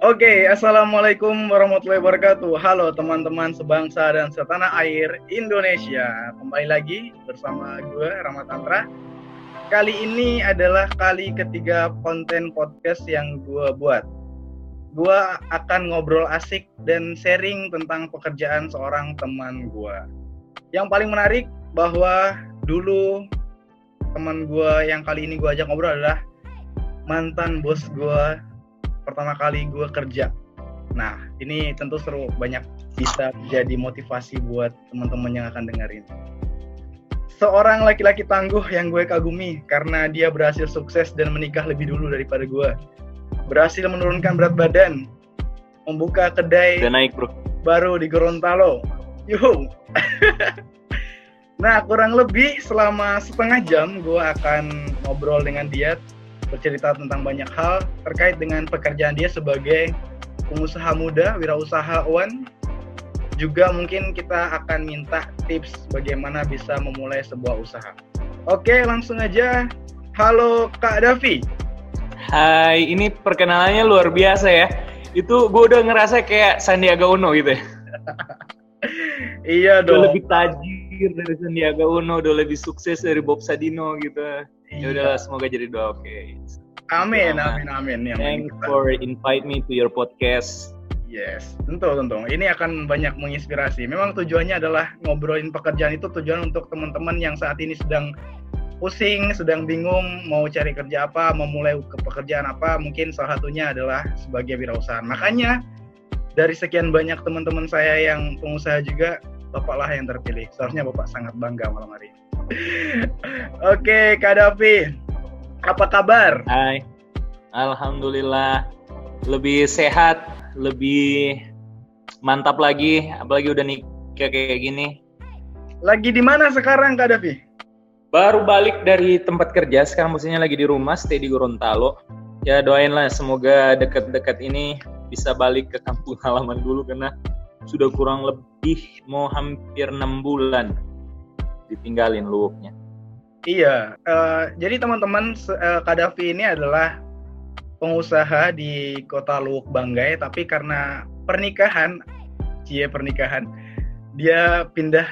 Oke, assalamualaikum warahmatullahi wabarakatuh. Halo teman-teman sebangsa dan setanah air Indonesia. Kembali lagi bersama gue Rahmat Tantra. Kali ini adalah kali ketiga konten podcast yang gue buat. Gue akan ngobrol asik dan sharing tentang pekerjaan seorang teman gue. Yang paling menarik bahwa dulu teman gue yang kali ini gue ajak ngobrol adalah mantan bos gue pertama kali gue kerja. Nah, ini tentu seru, banyak bisa jadi motivasi buat teman-teman yang akan dengerin. Seorang laki-laki tangguh yang gue kagumi karena dia berhasil sukses dan menikah lebih dulu daripada gue. Berhasil menurunkan berat badan, membuka kedai Udah naik bro. baru di Gorontalo. Yuhu. nah, kurang lebih selama setengah jam gue akan ngobrol dengan dia bercerita tentang banyak hal terkait dengan pekerjaan dia sebagai pengusaha muda, wirausahawan. Juga mungkin kita akan minta tips bagaimana bisa memulai sebuah usaha. Oke, langsung aja. Halo Kak Davi. Hai, ini perkenalannya luar biasa ya. Itu gue udah ngerasa kayak Sandiaga Uno gitu ya. Iya dong. lebih tajir dari Sandiaga Uno, udah lebih sukses dari Bob Sadino gitu. Ya Iya. udahlah, semoga jadi doa oke. Amin, Sama. amin, amin. Yang Thanks kita- for invite me to your podcast. Yes, tentu tentu. Ini akan banyak menginspirasi. Memang tujuannya adalah ngobrolin pekerjaan itu tujuan untuk teman-teman yang saat ini sedang pusing, sedang bingung mau cari kerja apa, memulai ke pekerjaan apa, mungkin salah satunya adalah sebagai wirausaha. Makanya dari sekian banyak teman-teman saya yang pengusaha juga, Bapaklah yang terpilih. Seharusnya Bapak sangat bangga malam hari ini. Oke, Kak Davi. Apa kabar? Hai. Alhamdulillah lebih sehat, lebih mantap lagi, apalagi udah nikah kayak gini. Lagi di mana sekarang, Kak Davi? Baru balik dari tempat kerja, sekarang posisinya lagi di rumah, stay di Gorontalo. Ya doain lah semoga dekat-dekat ini bisa balik ke kampung halaman dulu karena sudah kurang lebih mau hampir enam bulan ditinggalin luwuknya. Iya, eh, jadi teman-teman se- eh, Kadafi ini adalah pengusaha di kota Luwuk Banggai, tapi karena pernikahan, cie pernikahan, dia pindah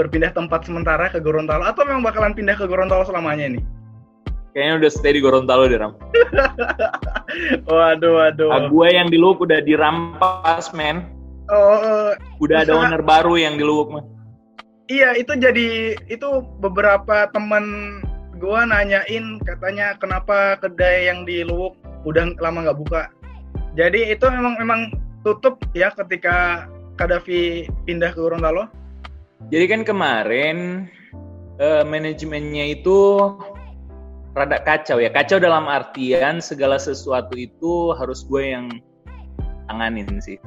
berpindah tempat sementara ke Gorontalo atau memang bakalan pindah ke Gorontalo selamanya nih? Kayaknya udah stay di Gorontalo deh Ram. Waduh, waduh. Ah, gue yang di luwuk udah dirampas men. Oh, eh, Udah ada owner baru yang di luwuk mah. iya itu jadi itu beberapa teman gua nanyain katanya kenapa kedai yang di Luwuk udah lama nggak buka. Jadi itu memang memang tutup ya ketika Kadafi pindah ke Gorontalo. Jadi kan kemarin eh, manajemennya itu rada kacau ya. Kacau dalam artian segala sesuatu itu harus gue yang tanganin sih.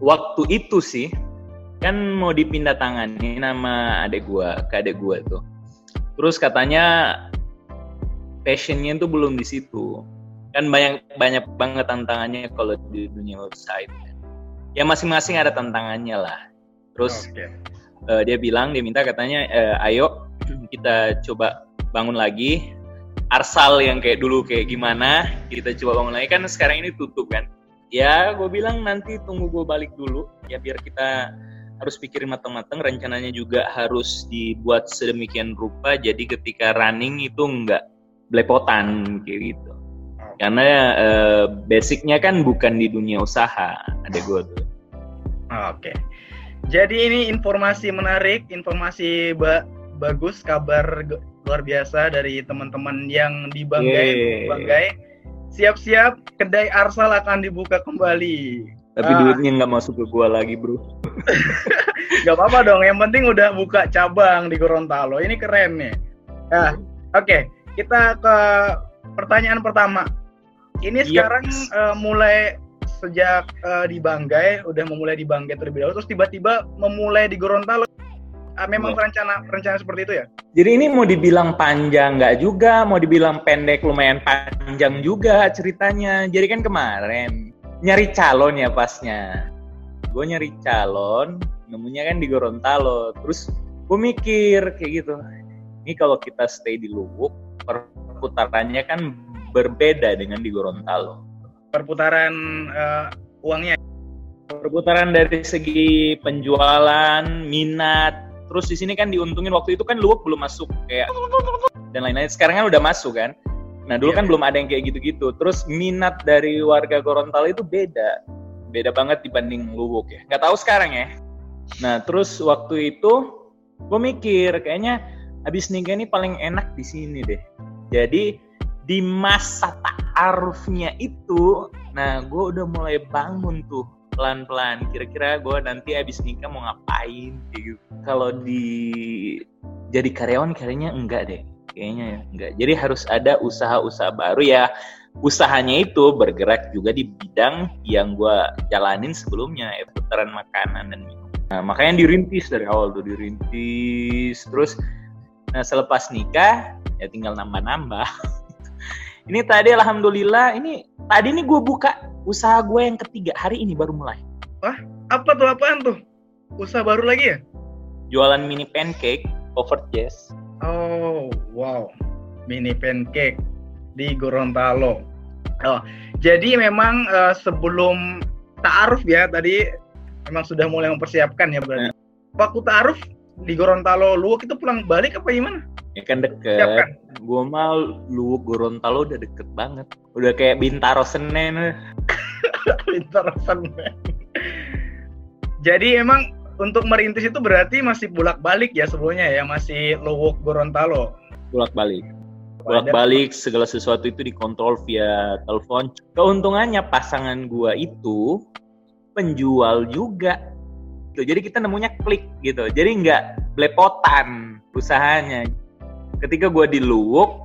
Waktu itu sih kan mau dipindah tangani nama adik gue, ke adik gue tuh. Terus katanya passionnya tuh belum di situ. Kan banyak banyak banget tantangannya kalau di dunia kan. Ya masing-masing ada tantangannya lah. Terus Oke. eh, dia bilang dia minta katanya eh, ayo kita coba bangun lagi arsal yang kayak dulu kayak gimana kita coba bangun lagi kan sekarang ini tutup kan ya gue bilang nanti tunggu gue balik dulu ya biar kita harus pikirin matang-matang rencananya juga harus dibuat sedemikian rupa jadi ketika running itu enggak belepotan kayak gitu karena eh, basicnya kan bukan di dunia usaha ada gue tuh Oke. Jadi ini informasi menarik, informasi ba- bagus, kabar luar biasa dari teman-teman yang di Banggai. Yeay. Banggai. Siap-siap, kedai Arsal akan dibuka kembali. tapi Ah. duitnya nggak masuk ke gue lagi bro Gak apa-apa dong, yang penting udah buka cabang di Gorontalo. Ini keren nih. Nah, oke, kita ke pertanyaan pertama. Ini Yes. sekarang eh, mulai sejak eh, di Banggai, udah memulai di Banggai terlebih dahulu, terus tiba-tiba memulai di Gorontalo. Ah, memang Iya. rencana rencana seperti itu ya? Jadi ini mau dibilang panjang nggak juga, mau dibilang pendek lumayan panjang juga ceritanya. Jadi kan kemarin nyari calon ya pasnya. Gue nyari calon, nemunya kan di Gorontalo. Terus gue mikir kayak gitu. Ini kalau kita stay di Luwuk, perputarannya kan berbeda dengan di Gorontalo. perputaran uh, uangnya perputaran dari segi penjualan minat terus di sini kan diuntungin waktu itu kan Luwuk belum masuk kayak dan lain-lain. Sekarang kan udah masuk kan? Nah dulu yeah. kan belum ada yang kayak gitu-gitu. Terus minat dari warga Gorontalo itu beda. Beda banget dibanding Luwuk ya. Nggak tahu sekarang ya. Nah terus waktu itu gue mikir kayaknya habis nikah ini paling enak di sini deh. Jadi di masa ta'arufnya itu nah gue udah mulai bangun tuh pelan-pelan. Kira-kira gue nanti abis nikah mau ngapain? Gitu. Kalau di jadi karyawan kayaknya enggak deh. Kayaknya ya enggak. Jadi harus ada usaha-usaha baru ya. Usahanya itu bergerak juga di bidang yang gue jalanin sebelumnya ya putaran makanan dan minum. Nah, makanya dirintis dari awal tuh dirintis terus nah selepas nikah ya tinggal nambah-nambah ini tadi alhamdulillah ini tadi ini gue buka usaha gue yang ketiga hari ini baru mulai. Wah, apa tuh apaan tuh? Usaha baru lagi ya? Jualan mini pancake over jazz. Oh, wow. Mini pancake di Gorontalo. Oh, jadi memang uh, sebelum taaruf ya tadi memang sudah mulai mempersiapkan ya berarti. Yeah. Waktu taaruf di Gorontalo Luwuk itu pulang balik apa gimana? Ya kan deket. Gue mal Luwuk Gorontalo udah deket banget. Udah kayak Bintaro Senen. Bintaro Senen. Jadi emang untuk merintis itu berarti masih bolak-balik ya sebelumnya ya, masih Luwuk Gorontalo. Bolak-balik. Bolak-balik segala sesuatu itu dikontrol via telepon. Keuntungannya pasangan gua itu penjual juga. Jadi kita nemunya klik gitu. Jadi nggak belepotan usahanya. Ketika gua di Luwuk,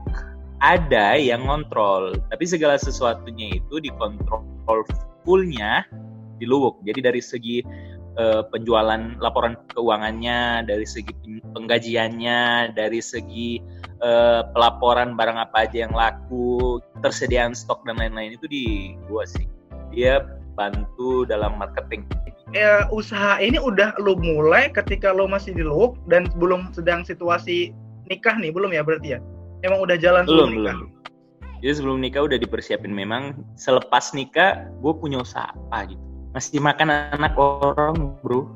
ada yang ngontrol, tapi segala sesuatunya itu dikontrol fullnya di Luwuk. Jadi dari segi uh, penjualan laporan keuangannya, dari segi penggajiannya, dari segi uh, pelaporan barang apa aja yang laku, tersediaan stok dan lain-lain itu di gua sih. Dia bantu dalam marketing. Ya, usaha ini udah lo mulai ketika lo masih di Luwuk dan belum sedang situasi nikah nih, belum ya berarti ya? Emang udah jalan belum belum. Jadi sebelum nikah udah dipersiapin memang selepas nikah gue punya usaha apa gitu. Masih makan anak orang bro.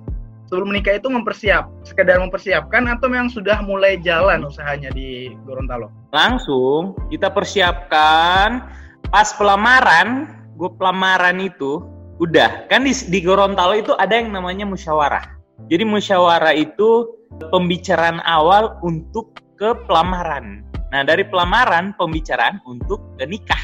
Sebelum nikah itu mempersiap, sekedar mempersiapkan atau memang sudah mulai jalan usahanya di Gorontalo? Langsung kita persiapkan pas pelamaran, gue pelamaran itu udah kan di, di Gorontalo itu ada yang namanya musyawarah. Jadi musyawarah itu pembicaraan awal untuk ke pelamaran. Nah, dari pelamaran pembicaraan untuk nikah.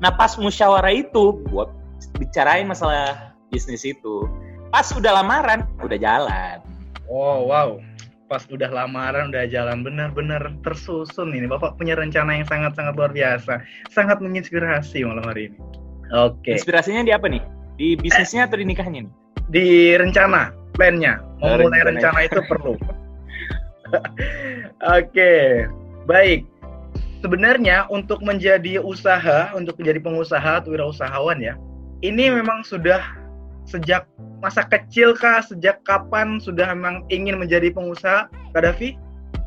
Nah, pas musyawarah itu buat bicarain masalah bisnis itu. Pas udah lamaran, udah jalan. Oh, wow. Pas udah lamaran udah jalan benar-benar tersusun ini. Bapak punya rencana yang sangat-sangat luar biasa. Sangat menginspirasi malam hari ini. Oke. Okay. Inspirasinya di apa nih? Di bisnisnya atau di nikahnya nih? Di rencana, plannya. Memulai oh, rencana, rencana itu perlu. Oke, okay. baik sebenarnya untuk menjadi usaha, untuk menjadi pengusaha atau wirausahawan ya, ini memang sudah sejak masa kecil kah, sejak kapan sudah memang ingin menjadi pengusaha, Kadafi?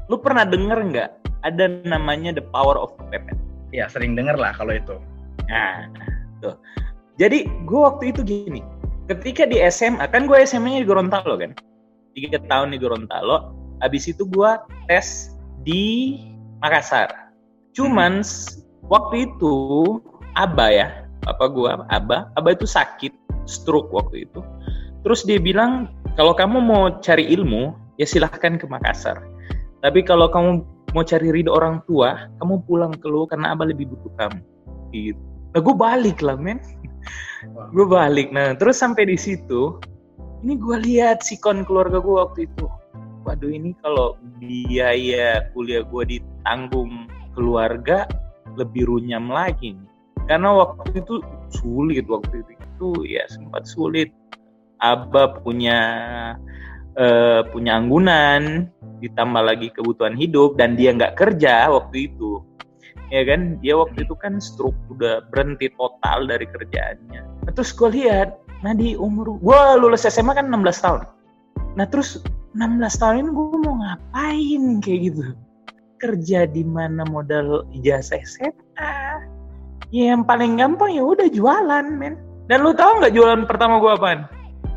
Lu pernah denger nggak ada namanya The Power of Kepepet? Ya, sering denger lah kalau itu. Nah, tuh. Jadi gue waktu itu gini, ketika di SMA, kan gue SMA-nya di Gorontalo kan, tiga tahun di Gorontalo, habis itu gue tes di Makassar Cuman waktu itu Aba ya, apa gua Aba, Aba itu sakit stroke waktu itu. Terus dia bilang kalau kamu mau cari ilmu ya silahkan ke Makassar. Tapi kalau kamu mau cari ridho orang tua, kamu pulang ke lu karena Aba lebih butuh kamu. Gitu. Nah gue balik lah men. gue balik. Nah terus sampai di situ, ini gue lihat sikon keluarga gue waktu itu. Waduh ini kalau biaya kuliah gue ditanggung keluarga lebih runyam lagi karena waktu itu sulit waktu itu itu ya sempat sulit Abah punya uh, punya anggunan ditambah lagi kebutuhan hidup dan dia nggak kerja waktu itu ya kan dia waktu itu kan stroke udah berhenti total dari kerjaannya nah, terus gue lihat nah di umur gue lulus SMA kan 16 tahun nah terus 16 tahun ini gue mau ngapain kayak gitu kerja di mana modal ijazah SMA Ya, yang paling gampang ya udah jualan, men. Dan lu tahu nggak jualan pertama gua apaan?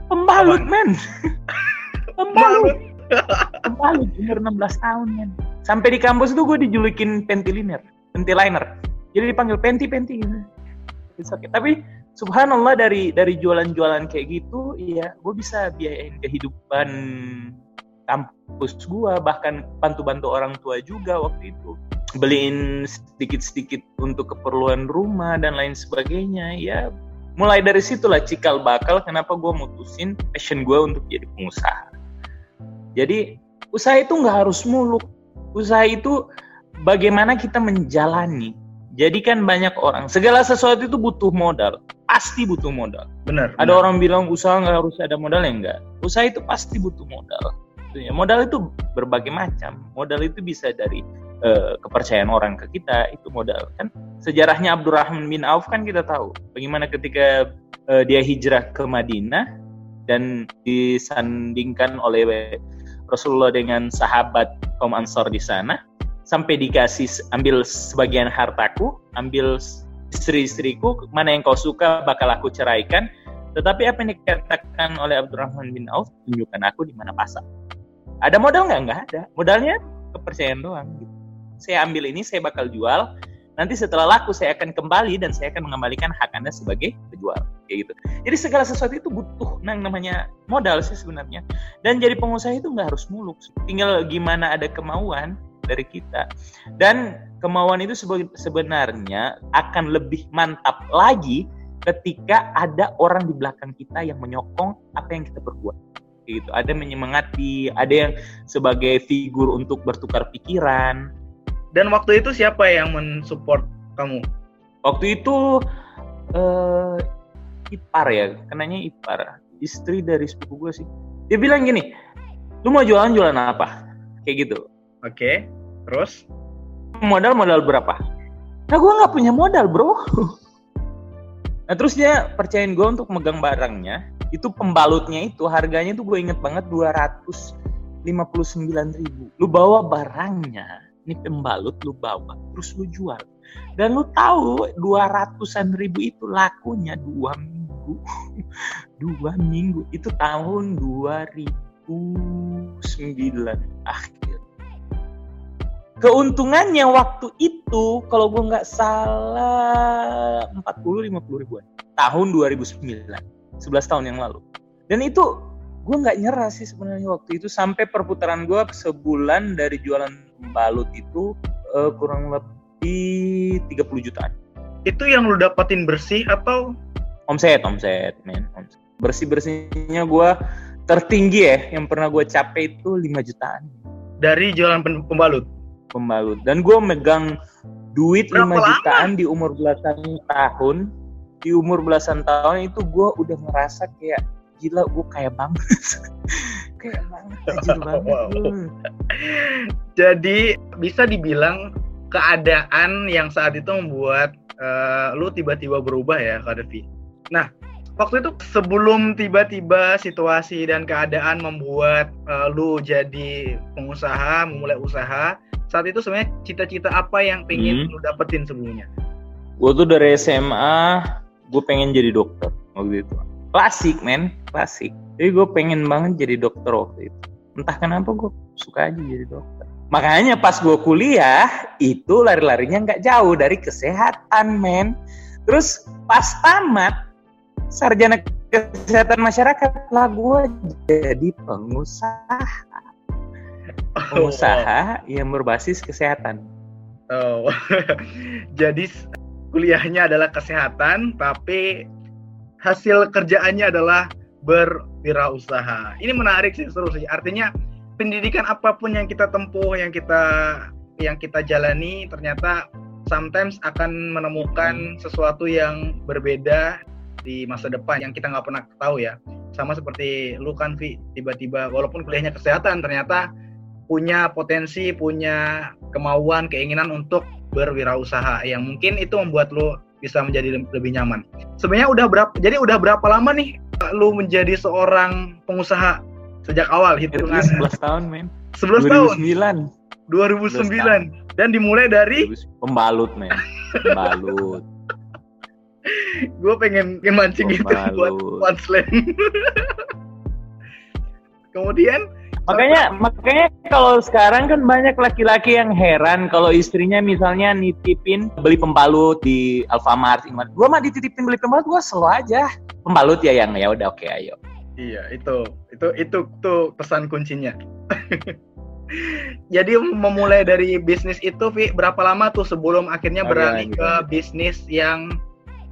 Pembalut, men. Pembalut. Pembalut umur 16 tahun, men. Sampai di kampus tuh gue dijulukin pentiliner, pentiliner. Jadi dipanggil penti penti gitu. Tapi subhanallah dari dari jualan-jualan kayak gitu, ya gue bisa biayain kehidupan kampus gue, bahkan bantu-bantu orang tua juga waktu itu. Beliin sedikit-sedikit untuk keperluan rumah dan lain sebagainya ya mulai dari situlah cikal bakal kenapa gue mutusin passion gue untuk jadi pengusaha. Jadi usaha itu nggak harus muluk. Usaha itu bagaimana kita menjalani. Jadi kan banyak orang segala sesuatu itu butuh modal pasti butuh modal. Benar ada benar. orang bilang usaha nggak harus ada modal ya? Enggak. Usaha itu pasti butuh modal. Modal itu berbagai macam. Modal itu bisa dari uh, kepercayaan orang ke kita itu modal kan? Sejarahnya Abdurrahman bin Auf kan kita tahu bagaimana ketika uh, dia hijrah ke Madinah dan disandingkan oleh Rasulullah dengan sahabat kaum Ansor di sana sampai dikasih ambil sebagian hartaku ambil istri-istriku mana yang kau suka bakal aku ceraikan. Tetapi apa yang dikatakan oleh Abdurrahman bin Auf tunjukkan aku di mana pasar. Ada modal nggak? Nggak ada. Modalnya kepercayaan doang gitu. Saya ambil ini saya bakal jual. Nanti setelah laku saya akan kembali dan saya akan mengembalikan hak anda sebagai penjual kayak gitu. Jadi segala sesuatu itu butuh yang namanya modal sih sebenarnya. Dan jadi pengusaha itu nggak harus muluk. Tinggal gimana ada kemauan dari kita dan kemauan itu sebenarnya akan lebih mantap lagi ketika ada orang di belakang kita yang menyokong apa yang kita perbuat gitu ada menyemangati ada yang sebagai figur untuk bertukar pikiran dan waktu itu siapa yang mensupport kamu? Waktu itu uh, ipar ya, kenanya ipar, istri dari sepupu gue sih. Dia bilang gini, lu mau jualan jualan apa? Kayak gitu. Oke, okay. Terus? Modal modal berapa? Nah gue nggak punya modal bro. nah terus dia percayain gue untuk megang barangnya. Itu pembalutnya itu harganya tuh gue inget banget 259 ribu. Lu bawa barangnya ini pembalut lu bawa terus lu jual dan lu tahu dua ratusan ribu itu lakunya dua minggu dua minggu itu tahun 2009 akhir keuntungannya waktu itu kalau gue nggak salah 40-50 ribuan tahun 2009 11 tahun yang lalu dan itu gue nggak nyerah sih sebenarnya waktu itu sampai perputaran gue sebulan dari jualan balut itu uh, kurang lebih 30 jutaan. Itu yang lu dapetin bersih atau omset, omset, men. Bersih bersihnya gue tertinggi ya, yang pernah gue capai itu 5 jutaan. Dari jualan pembalut. Pembalut. Dan gue megang duit Berapa 5 jutaan di umur belasan tahun. Di umur belasan tahun itu gue udah ngerasa kayak gila gue kayak banget kayak banget tajir banget wow. jadi bisa dibilang keadaan yang saat itu membuat uh, lu tiba-tiba berubah ya Kak Devi nah waktu itu sebelum tiba-tiba situasi dan keadaan membuat uh, lu jadi pengusaha memulai usaha saat itu sebenarnya cita-cita apa yang pengen hmm. lu dapetin sebelumnya gue tuh dari SMA gue pengen jadi dokter waktu itu. Klasik men klasik. Jadi gue pengen banget jadi dokter waktu itu. Entah kenapa gue suka aja jadi dokter. Makanya pas gue kuliah itu lari-larinya nggak jauh dari kesehatan men. Terus pas tamat sarjana kesehatan masyarakat lah gue jadi pengusaha pengusaha oh. yang berbasis kesehatan oh jadi kuliahnya adalah kesehatan tapi hasil kerjaannya adalah berwirausaha. Ini menarik sih seru sih. Artinya pendidikan apa pun yang kita tempuh, yang kita yang kita jalani ternyata sometimes akan menemukan sesuatu yang berbeda di masa depan yang kita nggak pernah tahu ya. Sama seperti lu kan Vi, tiba-tiba walaupun kuliahnya kesehatan ternyata punya potensi, punya kemauan, keinginan untuk berwirausaha yang mungkin itu membuat lu bisa menjadi lebih nyaman. Sebenarnya udah berapa? Jadi udah berapa lama nih lu menjadi seorang pengusaha sejak awal hitungan? 11 tahun, men. 11 tahun. 2009. 2009. Dan dimulai dari pembalut, men. Pembalut. gue pengen, pengen mancing gitu buat punchline. Kemudian makanya makanya kalau sekarang kan banyak laki-laki yang heran kalau istrinya misalnya nitipin beli pembalut di Alfamart, Gue mah dititipin beli pembalut gue selalu aja pembalut ya yang ya udah oke okay, ayo. Iya itu itu itu tuh pesan kuncinya. Jadi memulai dari bisnis itu, Vi, berapa lama tuh sebelum akhirnya beralih ke bisnis yang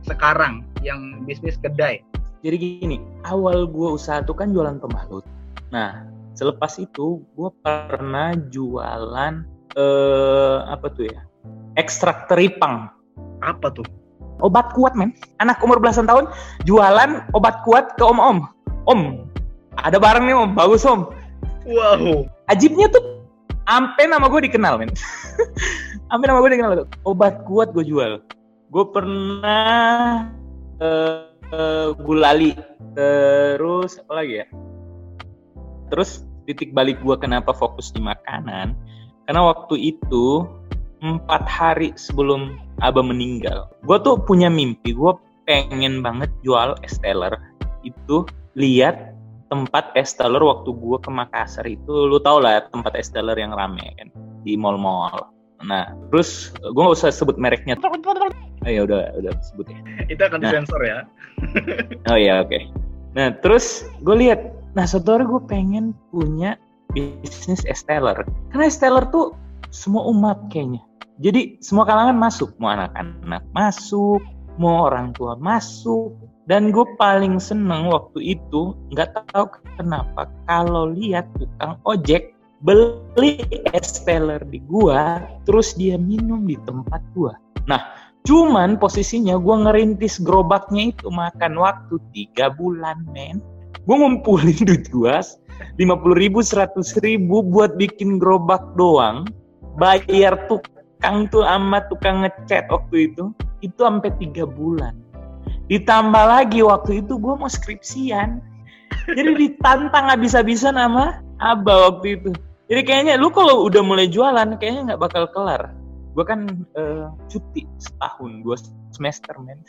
sekarang, yang bisnis kedai? Jadi gini, awal gue usaha tuh kan jualan pembalut. Nah, selepas itu gue pernah jualan eh apa tuh ya? Ekstrak teripang. Apa tuh? Obat kuat, men. Anak umur belasan tahun jualan obat kuat ke om-om. Om, ada barang nih om, bagus om. Wow. Ajibnya tuh ampe nama gue dikenal, men. ampe nama gue dikenal. Obat kuat gue jual. Gue pernah uh, uh, gulali. Terus apa lagi ya? terus titik balik gue kenapa fokus di makanan. Karena waktu itu empat hari sebelum abah meninggal gue tuh punya mimpi gue pengen banget jual esteller itu lihat tempat esteller waktu gue ke Makassar itu. Lu tau lah tempat esteller yang rame kan? Di mall-mall. Nah terus gue gak usah sebut mereknya. Oh ya udah udah sebut ya. Itu akan nah. disensor ya. Oh ya oke. Okay. nah terus gue lihat Nah, saudara gue pengen punya bisnis esteller. Karena esteller tuh semua umat kayaknya. Jadi semua kalangan masuk, mau anak-anak masuk, mau orang tua masuk. Dan gue paling seneng waktu itu, nggak tahu kenapa, kalau lihat tukang ojek beli esteller di gua, terus dia minum di tempat gua. Nah, cuman posisinya gua ngerintis gerobaknya itu makan waktu tiga bulan, men gue ngumpulin duit gue lima puluh ribu seratus ribu buat bikin gerobak doang. Bayar tukang tuh amat tukang ngecat waktu itu itu sampai tiga bulan. Ditambah lagi waktu itu gue mau skripsian. Jadi ditantang habis-habisan sama abah waktu itu. Jadi kayaknya lu kalau udah mulai jualan kayaknya nggak bakal kelar. Gue kan uh, cuti setahun dua semester men.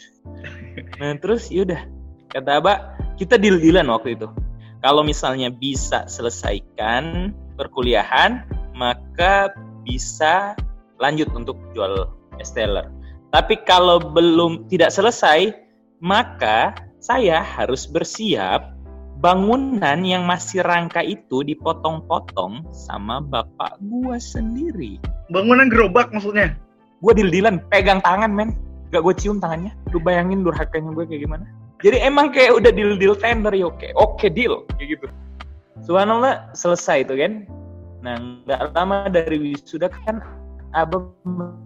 Nah terus yaudah kata abah kita deal-dealan waktu itu kalau misalnya bisa selesaikan perkuliahan maka bisa lanjut untuk jual esteller tapi kalau belum tidak selesai maka saya harus bersiap bangunan yang masih rangka itu dipotong-potong sama bapak gua sendiri. Bangunan gerobak maksudnya? Gua deal-dealan, pegang tangan men. Gak gue cium tangannya. Lu bayangin durhakanya gue kayak gimana? Jadi emang kayak udah deal deal tender ya oke oke deal kayak gitu. Subhanallah selesai itu kan. Nah nggak lama dari wisuda kan abah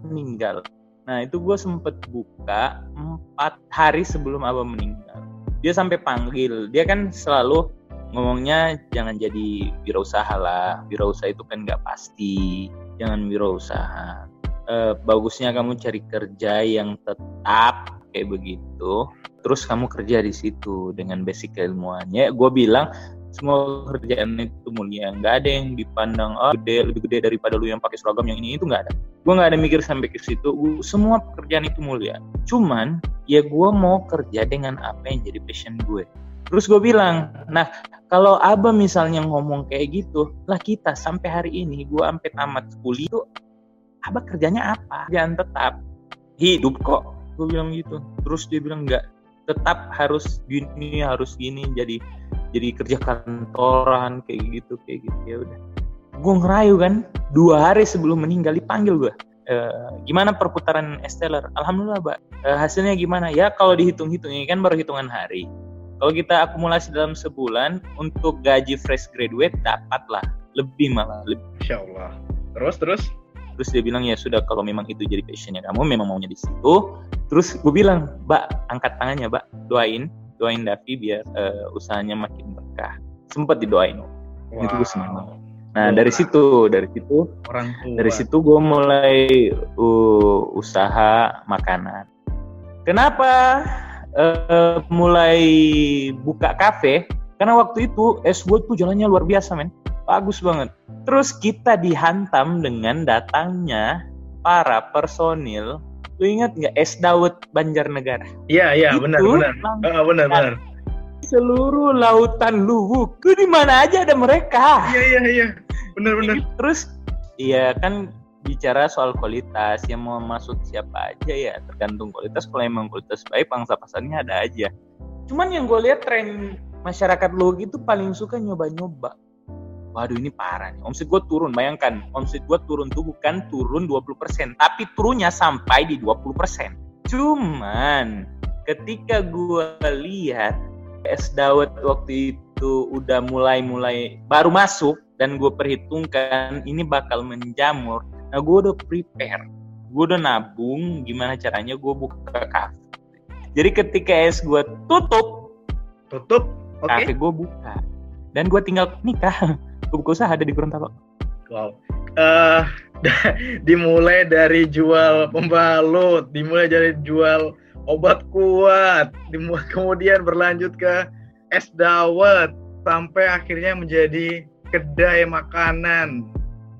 meninggal. Nah itu gue sempet buka empat hari sebelum abah meninggal. Dia sampai panggil. Dia kan selalu ngomongnya jangan jadi wirausaha lah. Wirausaha itu kan nggak pasti. Jangan wirausaha. E, bagusnya kamu cari kerja yang tetap kayak begitu terus kamu kerja di situ dengan basic keilmuannya gue bilang semua kerjaan itu mulia. Nggak ada yang dipandang oh gede lebih gede daripada lu yang pakai seragam yang ini itu nggak ada. Gue nggak ada mikir sampai ke situ. Gua, semua pekerjaan itu mulia. Cuman ya gue mau kerja dengan apa yang jadi passion gue. Terus gue bilang nah kalau abah misalnya ngomong kayak gitu lah kita sampai hari ini gue sampai tamat kuliah tuh abah kerjanya apa? Jangan tetap hidup kok gue bilang gitu. Terus dia bilang enggak tetap harus gini harus gini jadi jadi kerja kantoran kayak gitu kayak gitu ya udah. Gue ngerayu kan dua hari sebelum meninggal dipanggil gue e, gimana perputaran esteller alhamdulillah mbak. E, hasilnya gimana? Ya kalau dihitung-hitung ini kan baru hitungan hari. Kalau kita akumulasi dalam sebulan untuk gaji fresh graduate dapatlah lebih malah lebih. Insya Allah. Terus terus terus dia bilang ya sudah kalau memang itu jadi passionnya kamu memang maunya di situ. Terus gue bilang mbak angkat tangannya mbak. Doain doain Davi biar uh, usahanya makin berkah. Sempat didoain. Wow. itu gue senang nah dari situ dari situ orang tua. dari situ gue mulai uh, usaha makanan. Kenapa uh, mulai buka kafe? Karena waktu itu es gue tuh jalannya luar biasa men bagus banget. Terus kita dihantam dengan datangnya para personil Lu ingat nggak es dawet Banjarnegara? Iya iya benar benar. Oh, benar benar. Seluruh lautan Luwuk, lu di mana aja ada mereka. Iya iya iya. Benar benar. Terus iya kan bicara soal kualitas yang mau masuk siapa aja ya tergantung kualitas kalau emang kualitas baik pangsa pasarnya ada aja cuman yang gue lihat tren masyarakat lo gitu paling suka nyoba-nyoba waduh ini parah nih. Omset gue turun bayangkan. Omset gue turun tuh bukan turun 20% tapi turunnya sampai di 20% cuman ketika gue lihat es dawet waktu itu udah mulai-mulai baru masuk dan gue perhitungkan ini bakal menjamur. Nah gue udah prepare. Gue udah nabung gimana caranya gue buka kafe. Jadi ketika es gue tutup tutup? Okay. kafe gue buka. Dan gue tinggal nikah buku usaha ada di Gorontalo. Wow. Uh, dimulai dari jual pembalut, dimulai dari jual obat kuat, dimulai kemudian berlanjut ke es dawet sampai akhirnya menjadi kedai makanan,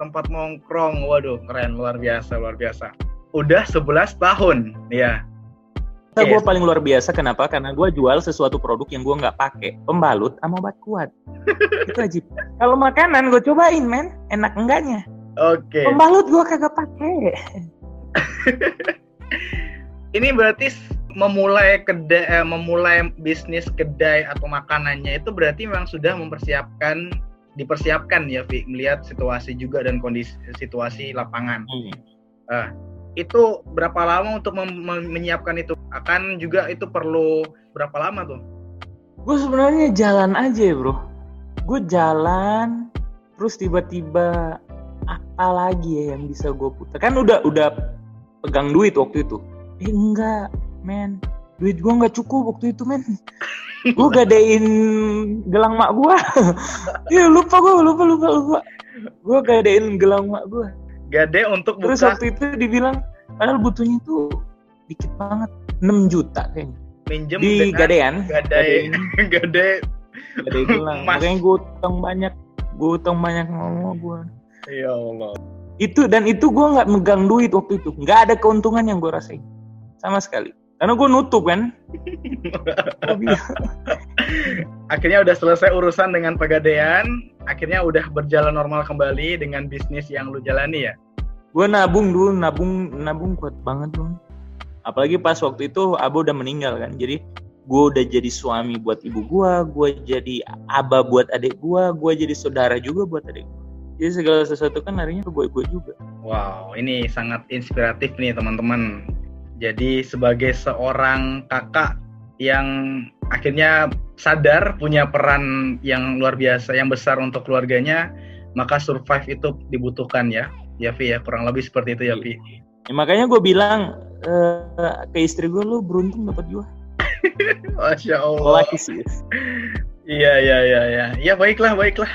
tempat nongkrong. Waduh, keren luar biasa, luar biasa. Udah 11 tahun, ya. Yes. Gue paling luar biasa kenapa? Karena gue jual sesuatu produk yang gue nggak pakai, pembalut sama obat kuat. itu aja. Kalau makanan gue cobain, men, enak enggaknya. Oke. Okay. Pembalut gue kagak pakai. Ini berarti memulai kedai, eh, memulai bisnis kedai atau makanannya itu berarti memang sudah mempersiapkan, dipersiapkan ya, Vi, melihat situasi juga dan kondisi situasi lapangan. Hmm. Uh, itu berapa lama untuk menyiapkan itu? Akan juga itu perlu berapa lama tuh? Gue sebenarnya jalan aja bro. Gue jalan, terus tiba-tiba apa lagi ya yang bisa gue putar? Kan udah udah pegang duit waktu itu. Eh enggak, men. Duit gue nggak cukup waktu itu, men. gue gadein gelang mak gue. Iya lupa gue, lupa lupa lupa. Gue gadein gelang mak gue gade untuk buka. Terus waktu itu dibilang padahal butuhnya tuh dikit banget 6 juta kayaknya. Minjem di gadean. Gade gade. Gade bilang. Makanya gue utang banyak. Gue utang banyak ngomong gue. Ya Allah. Itu dan itu gue nggak megang duit waktu itu. Nggak ada keuntungan yang gue rasain sama sekali. Karena gue nutup kan. akhirnya udah selesai urusan dengan pegadaian. Akhirnya udah berjalan normal kembali dengan bisnis yang lu jalani ya? Gue nabung dulu nabung nabung kuat banget dong apalagi pas waktu itu Abo udah meninggal kan? Jadi gue udah jadi suami buat ibu gue gue jadi aba buat adik gue gue jadi saudara juga buat adik gue jadi segala sesuatu kan larinya ke gue gue juga. Wow ini sangat inspiratif nih teman-teman jadi sebagai seorang kakak yang akhirnya sadar punya peran yang luar biasa yang besar untuk keluarganya maka survive itu dibutuhkan ya. Ya Vi ya. Kurang lebih seperti itu ya Vi ya, makanya gue bilang uh, ke istri gue lu beruntung dapat gue Masya Allah. Iya iya iya iya. Ya baiklah baiklah.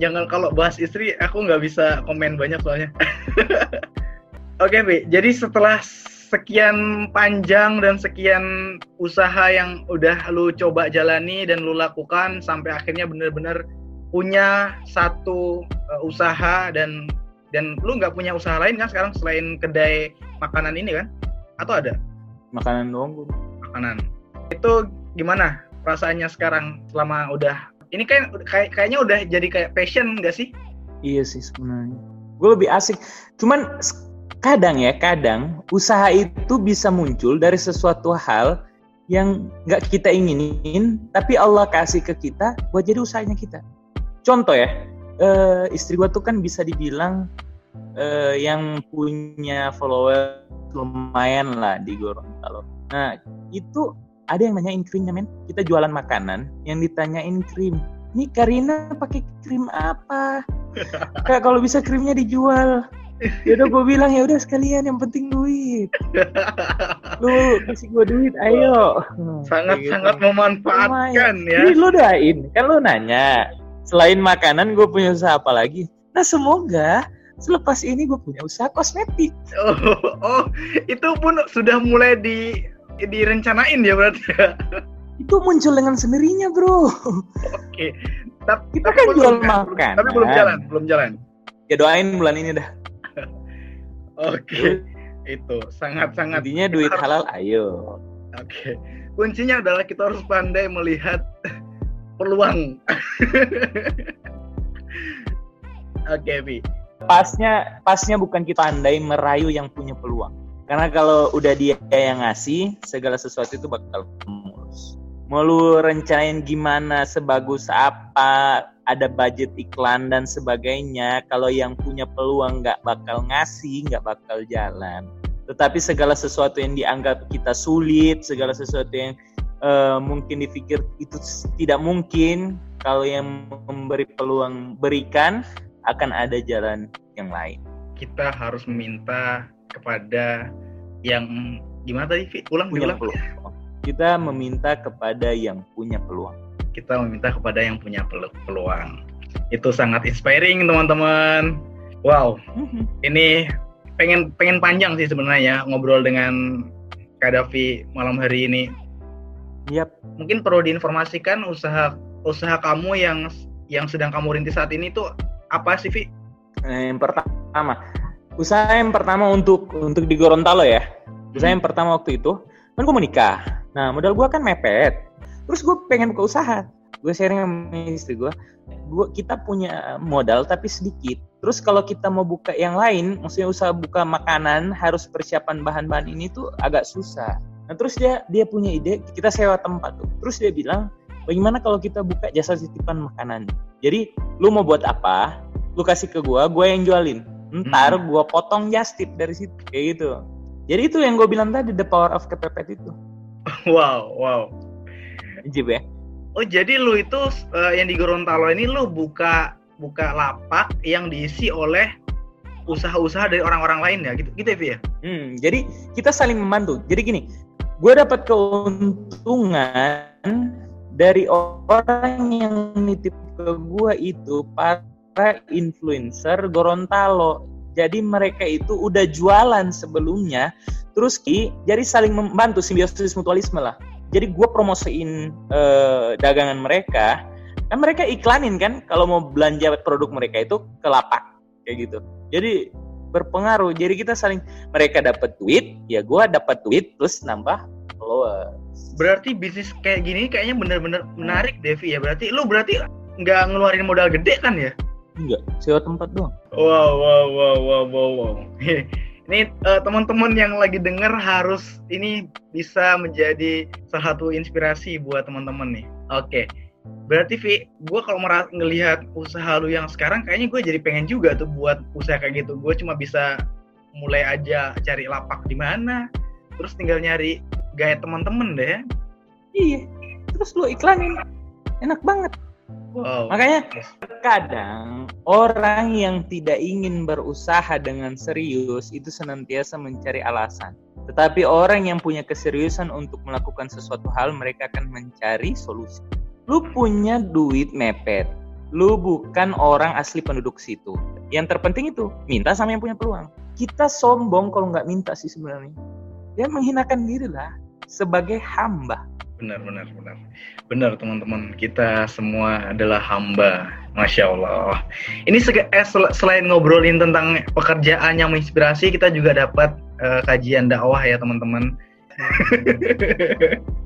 Jangan kalau bahas istri aku nggak bisa komen banyak soalnya. Oke, Vi. Jadi setelah sekian panjang dan sekian usaha yang udah lu coba jalani dan lu lakukan sampai akhirnya benar-benar punya satu uh, usaha dan dan lu nggak punya usaha lain kan sekarang selain kedai makanan ini kan? Atau ada? Makanan doang gue. Makanan. Itu gimana perasaannya sekarang selama udah ini kan kayak kayaknya udah jadi kayak passion nggak sih? Iya sih sebenarnya. Gue lebih asik. Cuman kadang ya, kadang usaha itu bisa muncul dari sesuatu hal yang nggak kita inginin, tapi Allah kasih ke kita buat jadi usahanya kita. Contoh ya, uh, istri gue tuh kan bisa dibilang uh, yang punya follower lumayan lah di Gorontalo. Nah itu ada yang nanyain krimnya men. Kita jualan makanan yang ditanyain krim. Ini Karina pakai krim apa? Kak kalau bisa krimnya dijual. Ya udah gue bilang ya udah sekalian yang penting duit. Lu kasih gue duit, ayo. Sangat gitu. sangat memanfaatkan Lumayan. ya. Jadi lu doain, kan lu nanya selain makanan gue punya usaha apa lagi nah semoga selepas ini gue punya usaha kosmetik oh, oh itu pun sudah mulai di direncanain ya berarti ya itu muncul dengan sendirinya bro oke tapi kita kan jual makan tapi belum jalan belum jalan ya doain bulan ini dah oke Itu sangat-sangat. Intinya duit halal, ayo. Oke. Okay. Kuncinya adalah kita harus pandai melihat peluang. Oke, okay, Vi. Pasnya pasnya bukan kita pandai merayu yang punya peluang. Karena kalau udah dia yang ngasih, segala sesuatu itu bakal. Mau lu rencanain gimana, sebagus apa, ada budget iklan dan sebagainya. Kalau yang punya peluang nggak bakal ngasih, nggak bakal jalan. Tetapi segala sesuatu yang dianggap kita sulit, segala sesuatu yang uh, mungkin dipikir itu tidak mungkin, kalau yang memberi peluang berikan, akan ada jalan yang lain. Kita harus meminta kepada yang gimana tadi Fit? Ulang punya diulang. Peluang. Kita meminta kepada yang punya peluang. Kita meminta kepada yang punya peluang. Itu sangat inspiring teman-teman. Wow. Mm-hmm. Ini pengen pengen panjang sih sebenarnya ngobrol dengan Kadafi malam hari ini. Yap. Mungkin perlu diinformasikan usaha usaha kamu yang yang sedang kamu rintis saat ini tuh apa sih, Vi? Eh, yang pertama, usaha yang pertama untuk untuk di Gorontalo ya usaha yang pertama waktu itu kan gue mau nikah nah modal gue kan mepet. Terus gue pengen buka usaha. Gue sharing sama istri gue gue kita punya modal tapi sedikit. Terus kalau kita mau buka yang lain maksudnya usaha buka makanan harus persiapan bahan-bahan ini tuh agak susah. Nah terus dia dia punya ide kita sewa tempat tuh. Terus dia bilang bagaimana kalau kita buka jasa titipan makanan? Jadi lu mau buat apa lu kasih ke gue gue yang jualin. Ntar hmm. gue potong just tip dari situ. Kayak gitu. Jadi itu yang gue bilang tadi the power of kepepet itu wow wow. Jib ya. Oh jadi lu itu uh, yang di Gorontalo ini lu buka buka lapak yang diisi oleh usaha-usaha dari orang-orang lain ya gitu gitu ya hmm, jadi kita saling membantu. Jadi gini gue dapat keuntungan dari orang yang nitip ke gue itu para influencer Gorontalo. Jadi mereka itu udah jualan sebelumnya, terus ki, jadi saling membantu simbiosis mutualisme lah. Jadi gue promosiin eh, dagangan mereka, kan mereka iklanin kan kalau mau belanja produk mereka itu ke lapak kayak gitu. Jadi berpengaruh. Jadi kita saling mereka dapat duit, ya gue dapat duit plus nambah followers. Berarti bisnis kayak gini kayaknya bener-bener menarik Devi ya. Berarti lu berarti nggak ngeluarin modal gede kan ya? Enggak, sewa tempat doang. Wow, wow, wow, wow, wow, wow. ini uh, teman-teman yang lagi denger harus ini bisa menjadi salah satu inspirasi buat teman-teman nih. Oke. Okay. Berarti Vi, gue kalau merasa ngelihat usaha lu yang sekarang, kayaknya gue jadi pengen juga tuh buat usaha kayak gitu. Gue cuma bisa mulai aja cari lapak di mana, terus tinggal nyari gaya teman-teman deh. Iya, terus lu iklanin, enak banget. Wow. Makanya kadang orang yang tidak ingin berusaha dengan serius itu senantiasa mencari alasan. Tetapi orang yang punya keseriusan untuk melakukan sesuatu hal, mereka akan mencari solusi. Lu punya duit mepet. Lu bukan orang asli penduduk situ. Yang terpenting itu, minta sama yang punya peluang. Kita sombong kalau nggak minta sih sebenarnya. Ya menghinakan diri lah sebagai hamba benar benar benar. Benar teman-teman. Kita semua adalah hamba. Masya Allah. Ini eh, sel selain ngobrolin tentang pekerjaan yang menginspirasi kita juga dapat uh, kajian dakwah ya teman-teman.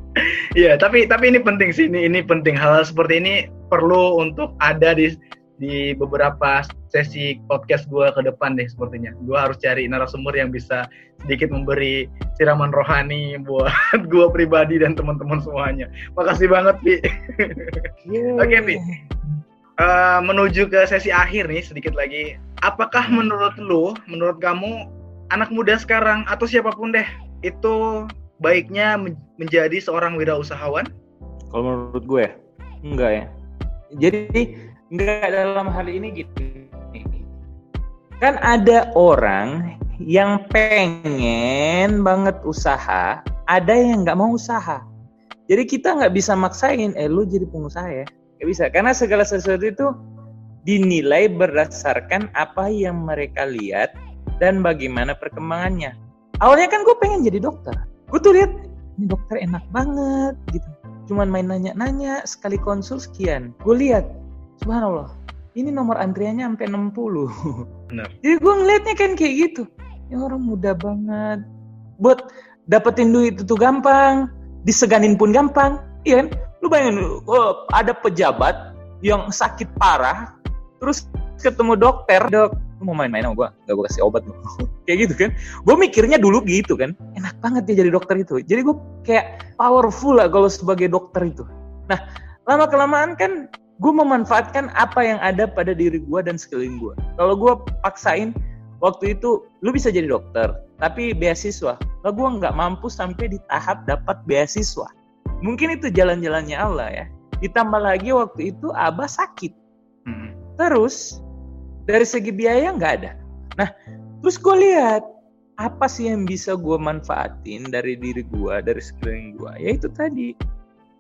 Iya, tapi tapi ini penting sih. Ini ini penting. Hal, -hal seperti ini perlu untuk ada di di beberapa sesi podcast gue ke depan deh sepertinya. Gue harus cari narasumber yang bisa sedikit memberi siraman rohani buat gue pribadi dan teman-teman semuanya. Makasih banget, Pi. Oke, okay, Pi. Uh, menuju ke sesi akhir nih sedikit lagi. Apakah menurut lu, menurut kamu anak muda sekarang atau siapa pun deh itu baiknya menjadi seorang wirausahawan? Kalau menurut gue, enggak ya. Jadi Enggak dalam hal ini gitu. Kan ada orang yang pengen banget usaha, ada yang nggak mau usaha. Jadi kita nggak bisa maksain, eh lu jadi pengusaha ya. Nggak bisa, karena segala sesuatu itu dinilai berdasarkan apa yang mereka lihat dan bagaimana perkembangannya. Awalnya kan gue pengen jadi dokter. Gue tuh lihat, ini dokter enak banget gitu. Cuman main nanya-nanya, sekali konsul sekian. Gue lihat, subhanallah. Ini nomor antriannya sampai 60 benar. Jadi gue ngeliatnya kan kayak gitu. Ini orang muda banget. Buat dapetin duit itu gampang diseganin pun gampang. Iya kan? Lu bayangin oh, ada pejabat yang sakit parah terus ketemu dokter dok lu mau main-main sama gue gak gue kasih obat. Kayak gitu kan? Gue mikirnya dulu gitu kan. Enak banget dia jadi dokter itu. Jadi gue kayak powerful lah kalau sebagai dokter itu. Nah lama kelamaan kan gue memanfaatkan apa yang ada pada diri gue dan sekeliling gue kalau gue paksain waktu itu lu bisa jadi dokter tapi beasiswa. Lah gue nggak mampu sampai di tahap dapat beasiswa. Mungkin itu jalan-jalannya Allah ya. Ditambah lagi waktu itu abah sakit. Hmm. terus dari segi biaya nggak ada. Nah terus gue lihat apa sih yang bisa gue manfaatin dari diri gue dari sekeliling gue ya itu tadi.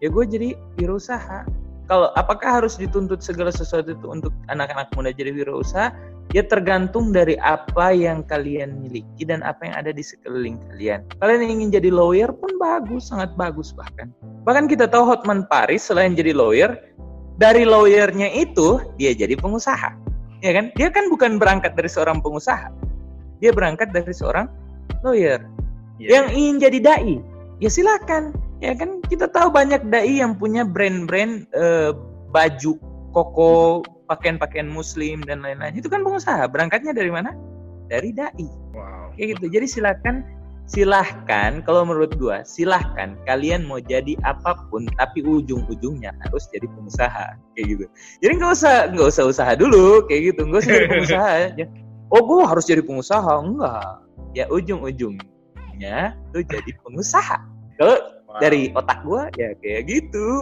Ya gue jadi wirausaha kalau apakah harus dituntut segala sesuatu itu untuk anak-anak muda jadi wirausaha Ya tergantung dari apa yang kalian miliki dan apa yang ada di sekeliling kalian. Kalian ingin jadi lawyer pun bagus, sangat bagus bahkan. Bahkan kita tahu Hotman Paris selain jadi lawyer, dari lawyernya itu dia jadi pengusaha. Ya kan? Dia kan bukan berangkat dari seorang pengusaha. Dia berangkat dari seorang lawyer. Yeah. Yang ingin jadi dai, ya silakan. Ya kan kita tahu banyak dai yang punya brand-brand uh, baju koko pakaian-pakaian muslim dan lain-lain. Itu kan pengusaha. Berangkatnya dari mana? Dari dai. Wow. kayak gitu. Jadi silakan silahkan kalau menurut gua silahkan kalian mau jadi apa pun tapi ujung-ujungnya harus jadi pengusaha. Kayak gitu. Jadi nggak usah nggak usah usaha dulu. Kayak gitu. Nggak usah jadi pengusaha. Aja oh gua harus jadi pengusaha? Enggak. Ya ujung-ujungnya tuh jadi pengusaha. Kalau wow. dari otak gua ya kayak gitu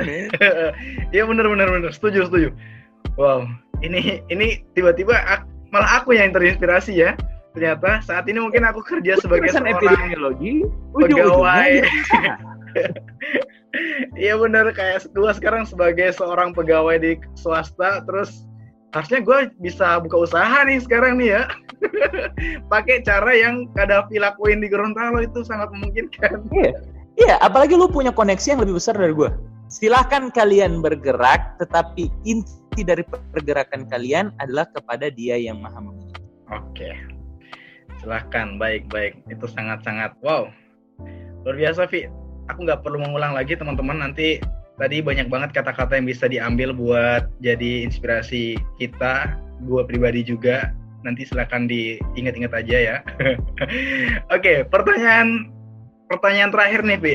ya benar benar benar setuju setuju Wow, ini ini tiba-tiba malah aku yang terinspirasi ya. Ternyata saat ini mungkin aku kerja sebagai seorang epidemiologi, pegawai. Iya benar kayak gue sekarang sebagai seorang pegawai di swasta, terus harusnya gue bisa buka usaha nih sekarang nih ya. Pakai cara yang Kadafi lakuin di Gorontalo itu sangat memungkinkan. Iya, iya. Apalagi lu punya koneksi yang lebih besar dari gue. Silahkan kalian bergerak, tetapi inti dari pergerakan kalian adalah kepada Dia yang Maha Memiliki. Oke. Silahkan, baik-baik. Itu sangat-sangat wow. Luar biasa, Vi. Aku nggak perlu mengulang lagi, teman-teman. Nanti tadi banyak banget kata-kata yang bisa diambil buat jadi inspirasi kita, gue pribadi juga. Nanti silahkan diingat-ingat aja ya. Oke, pertanyaan pertanyaan terakhir nih, Vi.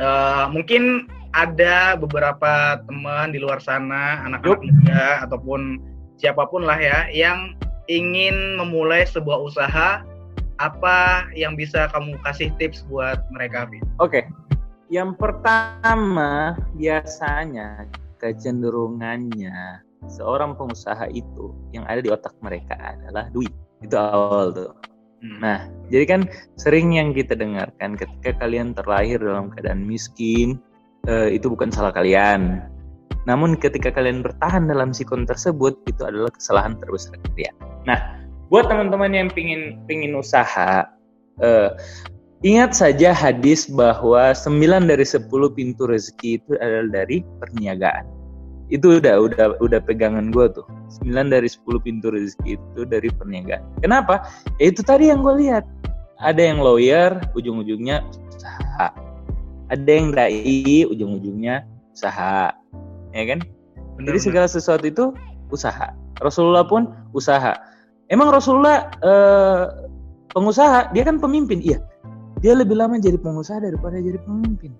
Uh, mungkin ada beberapa teman di luar sana, anak-anak muda ataupun siapa pun lah ya, yang ingin memulai sebuah usaha, apa yang bisa kamu kasih tips buat mereka, Oke, okay. yang pertama biasanya kecenderungannya seorang pengusaha itu yang ada di otak mereka adalah duit. Itu awal tuh. Hmm. Nah, jadi kan sering yang kita dengarkan ketika kalian terlahir dalam keadaan miskin, uh, itu bukan salah kalian. Namun ketika kalian bertahan dalam sikon tersebut itu adalah kesalahan terbesar kalian. Nah, buat teman-teman yang pingin pingin usaha, uh, ingat saja hadis bahwa 9 dari 10 pintu rezeki itu adalah dari perniagaan. Itu udah udah udah pegangan gue tuh. 9 dari 10 pintu rezeki itu dari perniagaan. Kenapa? Ya itu tadi yang gue lihat. Ada yang lawyer, ujung-ujungnya usaha. Ada yang dai ujung-ujungnya usaha. Ya kan? Benar, jadi segala sesuatu itu usaha. Rasulullah pun usaha. Emang Rasulullah eh, pengusaha? Dia kan pemimpin. Iya. Dia lebih lama jadi pengusaha daripada jadi pemimpin.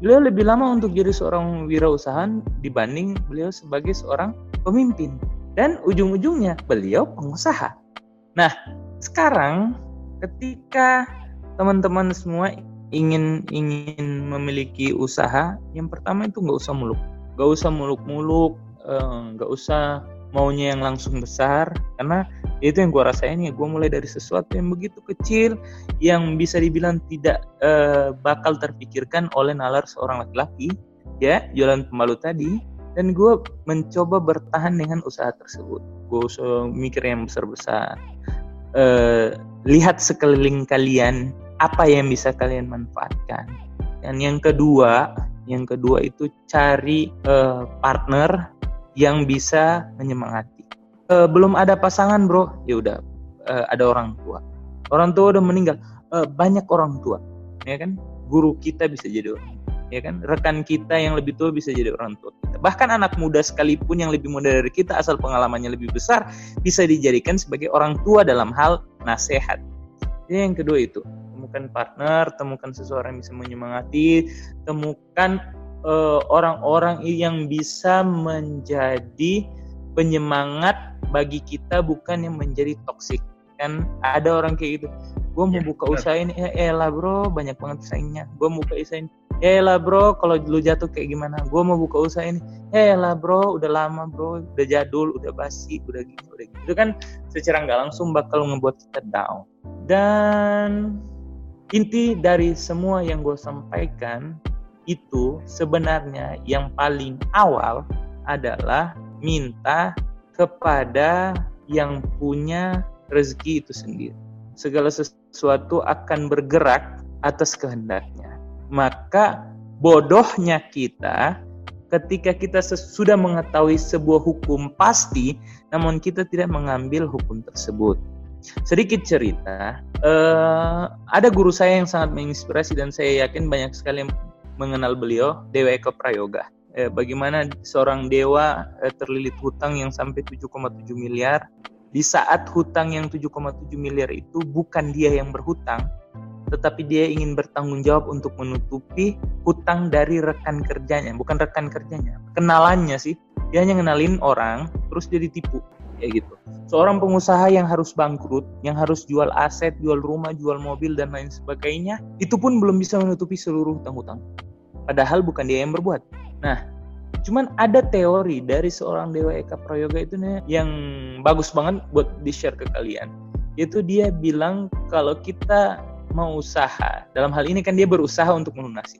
Beliau lebih lama untuk jadi seorang wirausahaan dibanding beliau sebagai seorang pemimpin dan ujung-ujungnya beliau pengusaha. Nah sekarang ketika teman-teman semua ingin ingin memiliki usaha yang pertama itu nggak usah muluk. Nggak usah muluk-muluk eh, nggak usah maunya yang langsung besar karena itu yang gue rasain ya gue mulai dari sesuatu yang begitu kecil yang bisa dibilang tidak uh, bakal terpikirkan oleh nalar seorang laki-laki. Ya jualan pembalut tadi dan gue mencoba bertahan dengan usaha tersebut gue usah mikir yang besar-besar uh, lihat sekeliling kalian apa yang bisa kalian manfaatkan. Dan yang kedua, yang kedua itu cari uh, partner yang bisa menyemangati. Uh, belum ada pasangan, bro, ya udah uh, ada orang tua. orang tua udah meninggal uh, banyak orang tua ya kan guru kita bisa jadi orang ya kan? Rekan kita yang lebih tua bisa jadi orang tua kita. Bahkan anak muda sekalipun yang lebih muda dari kita asal pengalamannya lebih besar bisa dijadikan sebagai orang tua dalam hal nasihat. Jadi yang kedua itu temukan partner temukan seseorang yang bisa menyemangati temukan eh, orang-orang uh, yang bisa menjadi penyemangat bagi kita bukan yang menjadi toksik. Kan ada orang kayak gitu gue mau ya, buka benar. usaha ini. Eh lah bro. Banyak banget saingnya gue mau buka usaha ini. Eh lah bro. Kalau lu jatuh kayak gimana? Gue mau buka usaha ini. Eh lah bro. Udah lama bro. Udah jadul udah basi udah gitu udah gitu itu kan secara nggak langsung bakal ngebuat kita down. Dan inti dari semua yang gue sampaikan itu sebenarnya yang paling awal adalah minta kepada yang punya rezeki itu sendiri. Segala sesuatu akan bergerak atas kehendaknya. Maka bodohnya kita ketika kita sudah mengetahui sebuah hukum pasti, namun kita tidak mengambil hukum tersebut. Sedikit cerita, uh, ada guru saya yang sangat menginspirasi dan saya yakin banyak sekali yang mengenal beliau, Dewa Eko Prayoga. Eh, bagaimana seorang dewa eh, terlilit hutang yang sampai 7,7 miliar di saat hutang yang 7,7 miliar itu bukan dia yang berhutang, tetapi dia ingin bertanggung jawab untuk menutupi hutang dari rekan kerjanya, bukan rekan kerjanya, kenalannya sih. Dia hanya ngenalin orang, terus dia ditipu, kayak gitu. Seorang pengusaha yang harus bangkrut, yang harus jual aset, jual rumah, jual mobil dan lain sebagainya, itu pun belum bisa menutupi seluruh hutang-hutang. Padahal bukan dia yang berbuat. Nah, Cuman ada teori dari seorang Dewa Eka Prayoga itu nih yang bagus banget buat di-share ke kalian. Yaitu dia bilang kalau kita mau usaha, dalam hal ini kan dia berusaha untuk melunasi.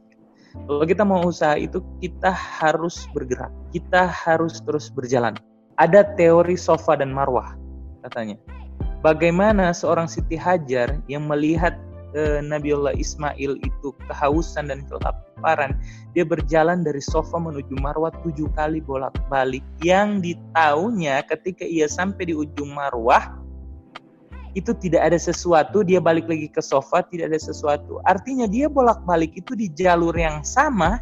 Kalau kita mau usaha itu kita harus bergerak, kita harus terus berjalan. Ada teori sofa dan marwah katanya. Bagaimana seorang Siti Hajar yang melihat eh, Nabiullah Ismail itu kehausan dan kelaparan, dia berjalan dari sofa menuju Marwah tujuh kali bolak-balik. Yang ditahunya ketika ia sampai di ujung Marwah, itu tidak ada sesuatu, dia balik lagi ke sofa, tidak ada sesuatu. Artinya dia bolak-balik itu di jalur yang sama,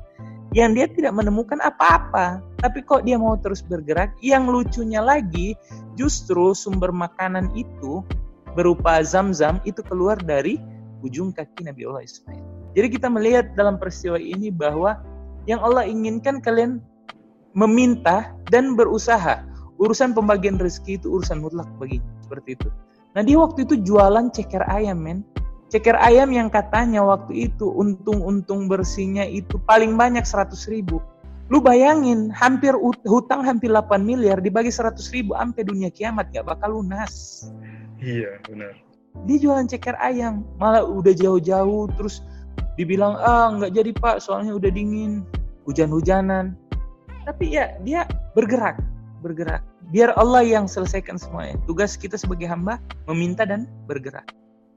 yang dia tidak menemukan apa-apa. Tapi kok dia mau terus bergerak? Yang lucunya lagi, justru sumber makanan itu berupa zam-zam itu keluar dari ujung kaki Nabi Allah Ismail. Jadi kita melihat dalam peristiwa ini bahwa yang Allah inginkan kalian meminta dan berusaha. Urusan pembagian rezeki itu urusan mutlak bagi seperti itu. Nah dia waktu itu jualan ceker ayam men. Ceker ayam yang katanya waktu itu untung-untung bersihnya itu paling banyak 100 ribu. Lu bayangin hampir hutang hampir 8 miliar dibagi 100 ribu sampai dunia kiamat gak bakal lunas. Iya benar dia jualan ceker ayam. Malah udah jauh-jauh terus dibilang ah nggak jadi pak soalnya udah dingin. Hujan-hujanan. Tapi ya dia bergerak bergerak. Biar Allah yang selesaikan semuanya. Tugas kita sebagai hamba meminta dan bergerak.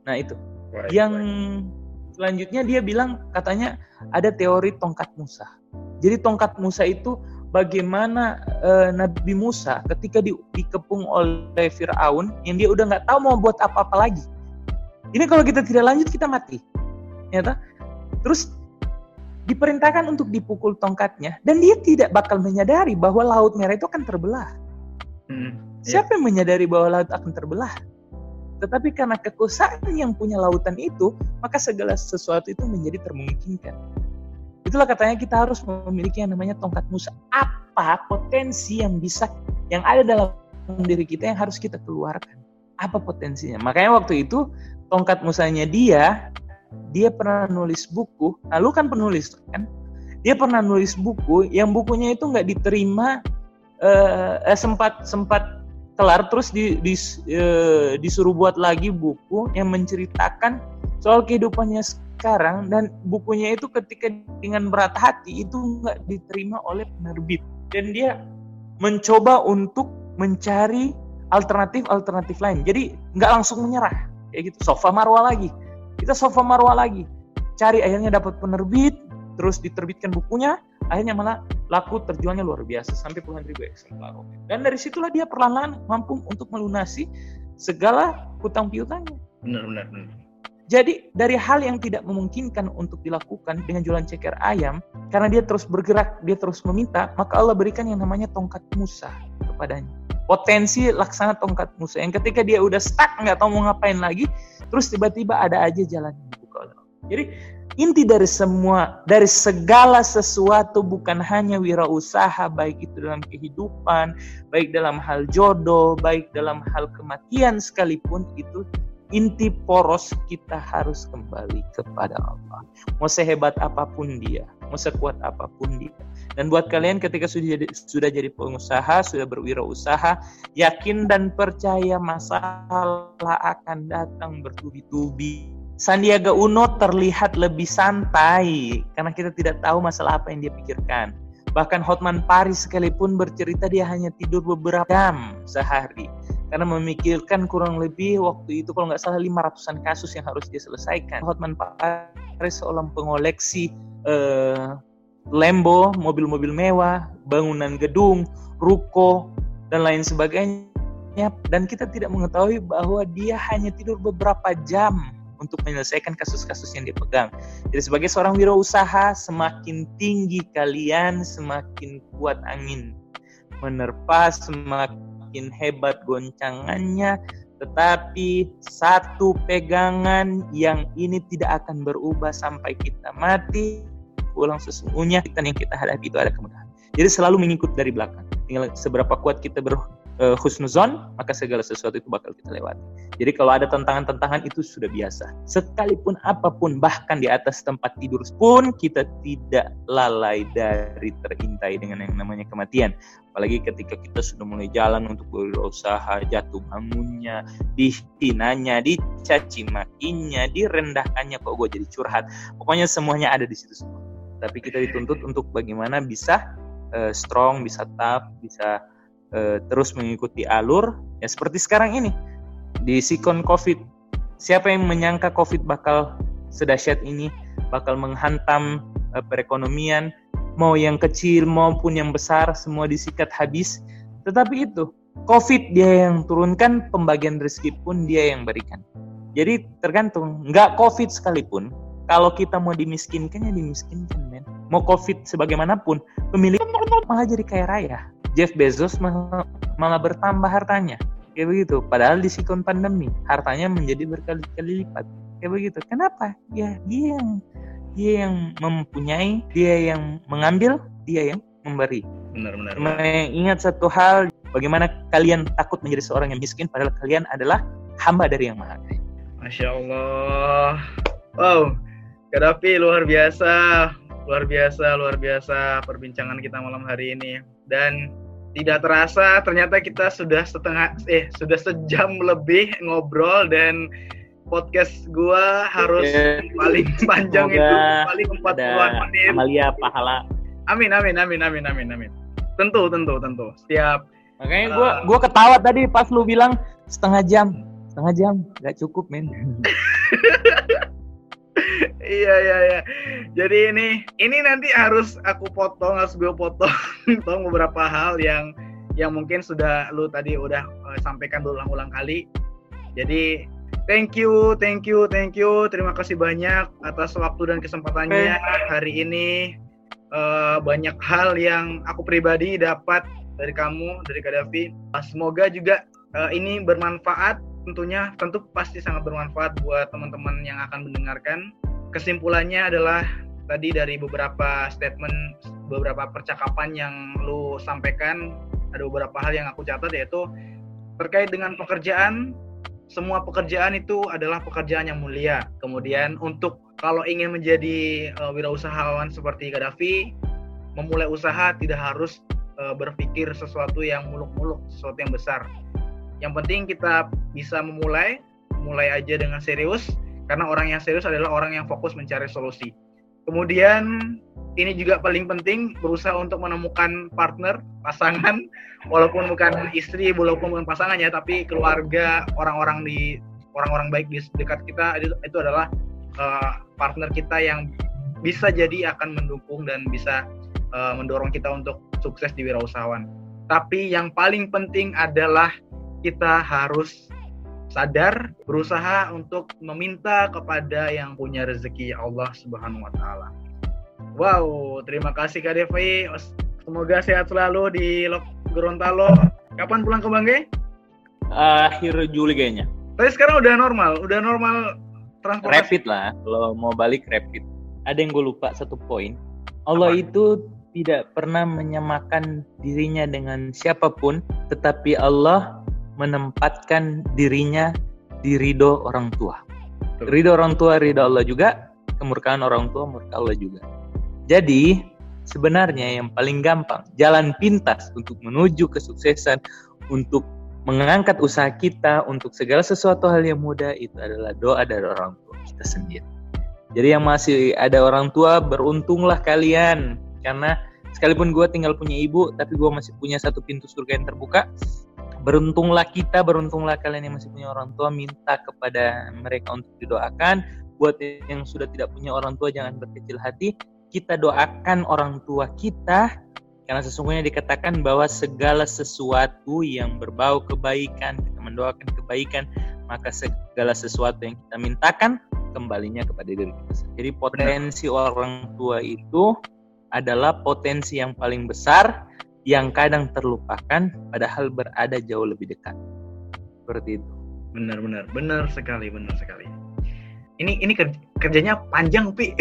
Nah itu. Right, yang right. selanjutnya dia bilang katanya ada teori tongkat Musa. Jadi tongkat Musa itu bagaimana uh, Nabi Musa ketika di, dikepung oleh Fir'aun yang dia udah nggak tahu mau buat apa-apa lagi. Ini kalau kita tidak lanjut kita mati. Nyata. Terus diperintahkan untuk dipukul tongkatnya dan dia tidak bakal menyadari bahwa laut merah itu akan terbelah. Hmm, yeah. Siapa yang menyadari bahwa laut akan terbelah? Tetapi karena kekuasaan yang punya lautan itu, maka segala sesuatu itu menjadi termungkinkan. Itulah katanya kita harus memiliki yang namanya tongkat Musa. Apa potensi yang bisa yang ada dalam diri kita yang harus kita keluarkan? Apa potensinya? Makanya waktu itu tongkat Musanya dia dia pernah nulis buku. Nah, lu kan penulis kan? Dia pernah nulis buku yang bukunya itu nggak diterima eh, eh, sempat sempat kelar terus di, di, eh, disuruh buat lagi buku yang menceritakan soal kehidupannya sekarang dan bukunya itu ketika dengan berat hati itu nggak diterima oleh penerbit dan dia mencoba untuk mencari alternatif-alternatif lain. Jadi nggak langsung menyerah kayak gitu. Sofa marwah lagi, kita sofa marwah lagi. Cari akhirnya dapat penerbit, terus diterbitkan bukunya, akhirnya malah laku terjualnya luar biasa sampai puluhan ribu eksemplar. Dan dari situlah dia perlahan-lahan mampu untuk melunasi segala hutang piutangnya. Benar, benar, benar. Jadi dari hal yang tidak memungkinkan untuk dilakukan dengan jualan ceker ayam, karena dia terus bergerak, dia terus meminta, maka Allah berikan yang namanya tongkat Musa kepadanya. Potensi laksana tongkat Musa yang ketika dia udah stuck nggak tahu mau ngapain lagi, terus tiba-tiba ada aja jalan yang dibuka. Jadi inti dari semua, dari segala sesuatu bukan hanya wirausaha, baik itu dalam kehidupan, baik dalam hal jodoh, baik dalam hal kematian sekalipun itu inti poros kita harus kembali kepada Allah. Mau sehebat apa pun dia, mau sekuat apa pun dia. Dan buat kalian ketika sudah jadi, sudah jadi pengusaha, sudah berwirausaha, yakin dan percaya masalah akan datang bertubi-tubi. Sandiaga Uno terlihat lebih santai karena kita tidak tahu masalah apa yang dia pikirkan. Bahkan Hotman Paris sekalipun bercerita dia hanya tidur beberapa jam sehari karena memikirkan kurang lebih waktu itu kalau nggak salah 500-an kasus yang harus dia selesaikan. Hotman Paris seorang pengoleksi eh, Lambo, mobil-mobil mewah, bangunan gedung, ruko, dan lain sebagainya. Dan kita tidak mengetahui bahwa dia hanya tidur beberapa jam untuk menyelesaikan kasus-kasus yang dia pegang. Jadi sebagai seorang wirausaha, semakin tinggi kalian, semakin kuat angin menerpa, semakin semakin hebat goncangannya, tetapi satu pegangan yang ini tidak akan berubah sampai kita mati. Ulang sesungguhnya kita yang kita hadapi itu ada kemudahan. Jadi selalu mengikut dari belakang. Seberapa kuat kita ber, uh, husnuzon, maka segala sesuatu itu bakal kita lewati. Jadi kalau ada tantangan-tantangan itu sudah biasa. Sekalipun apa pun, bahkan di atas tempat tidur pun kita tidak lalai dari terintai dengan yang namanya kematian. Apalagi ketika kita sudah mulai jalan untuk berusaha, jatuh bangunnya, dihinanya, dicaci makinya, direndahkannya, kok gue jadi curhat. Pokoknya semuanya ada di situ semua. Tapi kita dituntut untuk bagaimana bisa uh, strong, bisa tough, bisa uh, terus mengikuti alur ya seperti sekarang ini. Di sikon covid siapa yang menyangka covid bakal sedahsyat ini bakal menghantam uh, perekonomian mau yang kecil maupun yang besar semua disikat habis. Tetapi itu covid dia yang turunkan pembagian rezeki pun dia yang berikan. Jadi tergantung nggak covid sekalipun kalau kita mau dimiskinkan ya dimiskinkan men mau covid sebagaimanapun pemilik malah jadi kaya raya. Jeff Bezos malah, malah bertambah hartanya. Kayak begitu. Padahal di sikon pandemi hartanya menjadi berkali-kali lipat. Kayak begitu. Kenapa? Ya dia yang dia yang mempunyai dia yang mengambil dia yang memberi. Benar-benar ingat satu hal bagaimana kalian takut menjadi seorang yang miskin padahal kalian adalah hamba dari yang maha Masya Allah. Wow Kadafi luar biasa luar biasa luar biasa perbincangan kita malam hari ini dan tidak terasa ternyata kita sudah setengah eh sudah sejam lebih ngobrol dan podcast gua harus yeah. paling panjang Semoga itu paling 40-an menit. Amalia pahala. Amin amin amin amin amin amin. Tentu tentu tentu. Setiap Makanya uh, gua gua ketawa tadi pas lu bilang setengah jam. Setengah jam nggak cukup, men. iya iya iya. Jadi ini ini nanti harus aku potong, harus gue potong, potong beberapa hal yang yang mungkin sudah lu tadi udah uh, sampaikan berulang-ulang kali. Jadi thank you, thank you, thank you. Terima kasih banyak atas waktu dan kesempatannya hari ini. Uh, banyak hal yang aku pribadi dapat dari kamu, dari Kadafi. Semoga juga uh, ini bermanfaat tentunya tentu pasti sangat bermanfaat buat teman-teman yang akan mendengarkan. Kesimpulannya adalah tadi dari beberapa statement, beberapa percakapan yang lu sampaikan, ada beberapa hal yang aku catat yaitu terkait dengan pekerjaan, semua pekerjaan itu adalah pekerjaan yang mulia. Kemudian untuk kalau ingin menjadi uh, wirausahawan seperti Gaddafi, memulai usaha tidak harus uh, berpikir sesuatu yang muluk-muluk, sesuatu yang besar yang penting kita bisa memulai, mulai aja dengan serius, karena orang yang serius adalah orang yang fokus mencari solusi. Kemudian ini juga paling penting berusaha untuk menemukan partner, pasangan, walaupun bukan istri, walaupun bukan pasangan ya, tapi keluarga, orang-orang di orang-orang baik di dekat kita itu, itu adalah uh, partner kita yang bisa jadi akan mendukung dan bisa uh, mendorong kita untuk sukses di wirausahawan. Tapi yang paling penting adalah kita harus sadar berusaha untuk meminta kepada yang punya rezeki Allah Subhanahu wa taala. Wow, terima kasih Kak Devi. Semoga sehat selalu di Gorontalo. Kapan pulang ke Bangke? Akhir Juli kayaknya. Tapi sekarang udah normal, udah normal transportasi. Rapid lah, kalau mau balik rapid. Ada yang gue lupa satu poin. Allah Apa? itu tidak pernah menyamakan dirinya dengan siapa pun, tetapi Allah menempatkan dirinya di ridho orang tua. Ridho orang tua, ridho Allah juga, kemurkaan orang tua, murka Allah juga. Jadi, sebenarnya yang paling gampang, jalan pintas untuk menuju kesuksesan, untuk mengangkat usaha kita, untuk segala sesuatu hal yang mudah, itu adalah doa dari orang tua kita sendiri. Jadi yang masih ada orang tua, beruntunglah kalian. Karena sekalipun gue tinggal punya ibu, tapi gue masih punya satu pintu surga yang terbuka. Beruntunglah kita, beruntunglah kalian yang masih punya orang tua, minta kepada mereka untuk didoakan. Buat yang sudah tidak punya orang tua, jangan berkecil hati. Kita doakan orang tua kita karena sesungguhnya dikatakan bahwa segala sesuatu yang berbau kebaikan kita mendoakan kebaikan maka segala sesuatu yang kita mintakan kembalinya kepada diri kita jadi potensi orang tua itu adalah potensi yang paling besar yang kadang terlupakan padahal berada jauh lebih dekat. Seperti itu. Benar benar. Benar sekali benar sekali. Ini ini kerjanya panjang pi.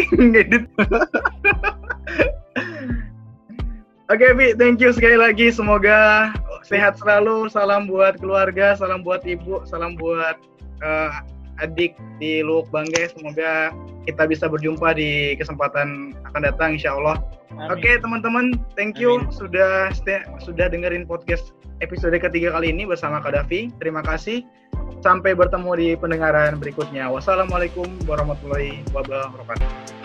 Oke Bi, thank you sekali lagi. Semoga sehat selalu. Salam buat keluarga, salam buat ibu, salam buat uh, adik di Luwuk Bangge. Semoga kita bisa berjumpa di kesempatan akan datang insya Allah. Oke okay, teman-teman, thank you Amin. sudah stay, sudah dengerin podcast episode ketiga kali ini bersama Kak Davi. Terima kasih. Sampai bertemu di pendengaran berikutnya. Wassalamualaikum warahmatullahi wabarakatuh.